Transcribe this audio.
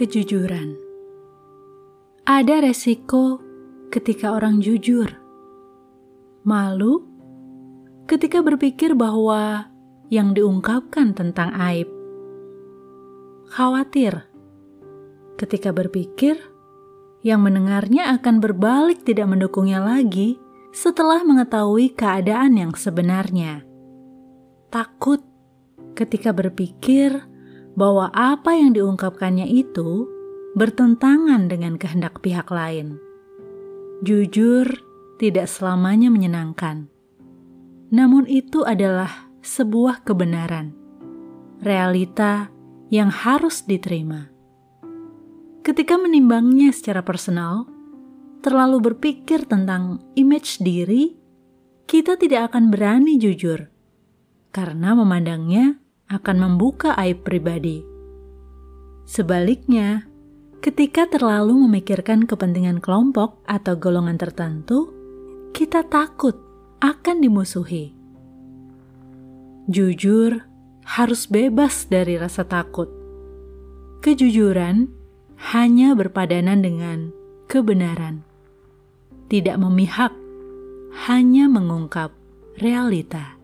kejujuran. Ada resiko ketika orang jujur. Malu ketika berpikir bahwa yang diungkapkan tentang aib. Khawatir ketika berpikir yang mendengarnya akan berbalik tidak mendukungnya lagi setelah mengetahui keadaan yang sebenarnya. Takut ketika berpikir bahwa apa yang diungkapkannya itu bertentangan dengan kehendak pihak lain. Jujur, tidak selamanya menyenangkan, namun itu adalah sebuah kebenaran, realita yang harus diterima. Ketika menimbangnya secara personal, terlalu berpikir tentang image diri, kita tidak akan berani jujur karena memandangnya akan membuka aib pribadi. Sebaliknya, ketika terlalu memikirkan kepentingan kelompok atau golongan tertentu, kita takut akan dimusuhi. Jujur harus bebas dari rasa takut. Kejujuran hanya berpadanan dengan kebenaran, tidak memihak, hanya mengungkap realita.